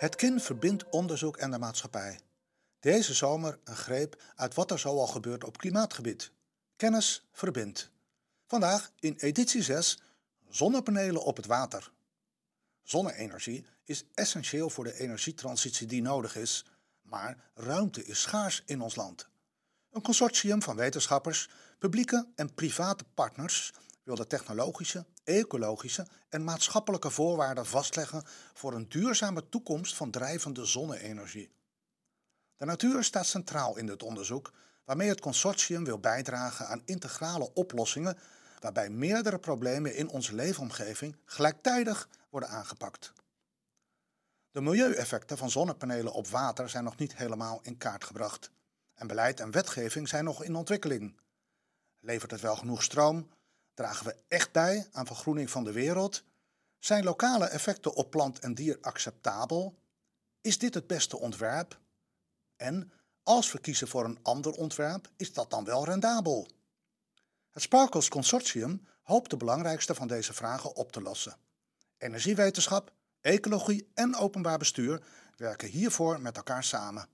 Het KIN verbindt onderzoek en de maatschappij. Deze zomer een greep uit wat er zo al gebeurt op klimaatgebied. Kennis verbindt. Vandaag in editie 6 zonnepanelen op het water. Zonne-energie is essentieel voor de energietransitie die nodig is, maar ruimte is schaars in ons land. Een consortium van wetenschappers, publieke en private partners wil de technologische, ecologische en maatschappelijke voorwaarden vastleggen voor een duurzame toekomst van drijvende zonne-energie. De natuur staat centraal in dit onderzoek, waarmee het consortium wil bijdragen aan integrale oplossingen waarbij meerdere problemen in onze leefomgeving gelijktijdig worden aangepakt. De milieueffecten van zonnepanelen op water zijn nog niet helemaal in kaart gebracht en beleid en wetgeving zijn nog in ontwikkeling. Levert het wel genoeg stroom? Dragen we echt bij aan vergroening van de wereld? Zijn lokale effecten op plant en dier acceptabel? Is dit het beste ontwerp? En als we kiezen voor een ander ontwerp, is dat dan wel rendabel? Het Sparkles Consortium hoopt de belangrijkste van deze vragen op te lossen. Energiewetenschap, ecologie en openbaar bestuur werken hiervoor met elkaar samen.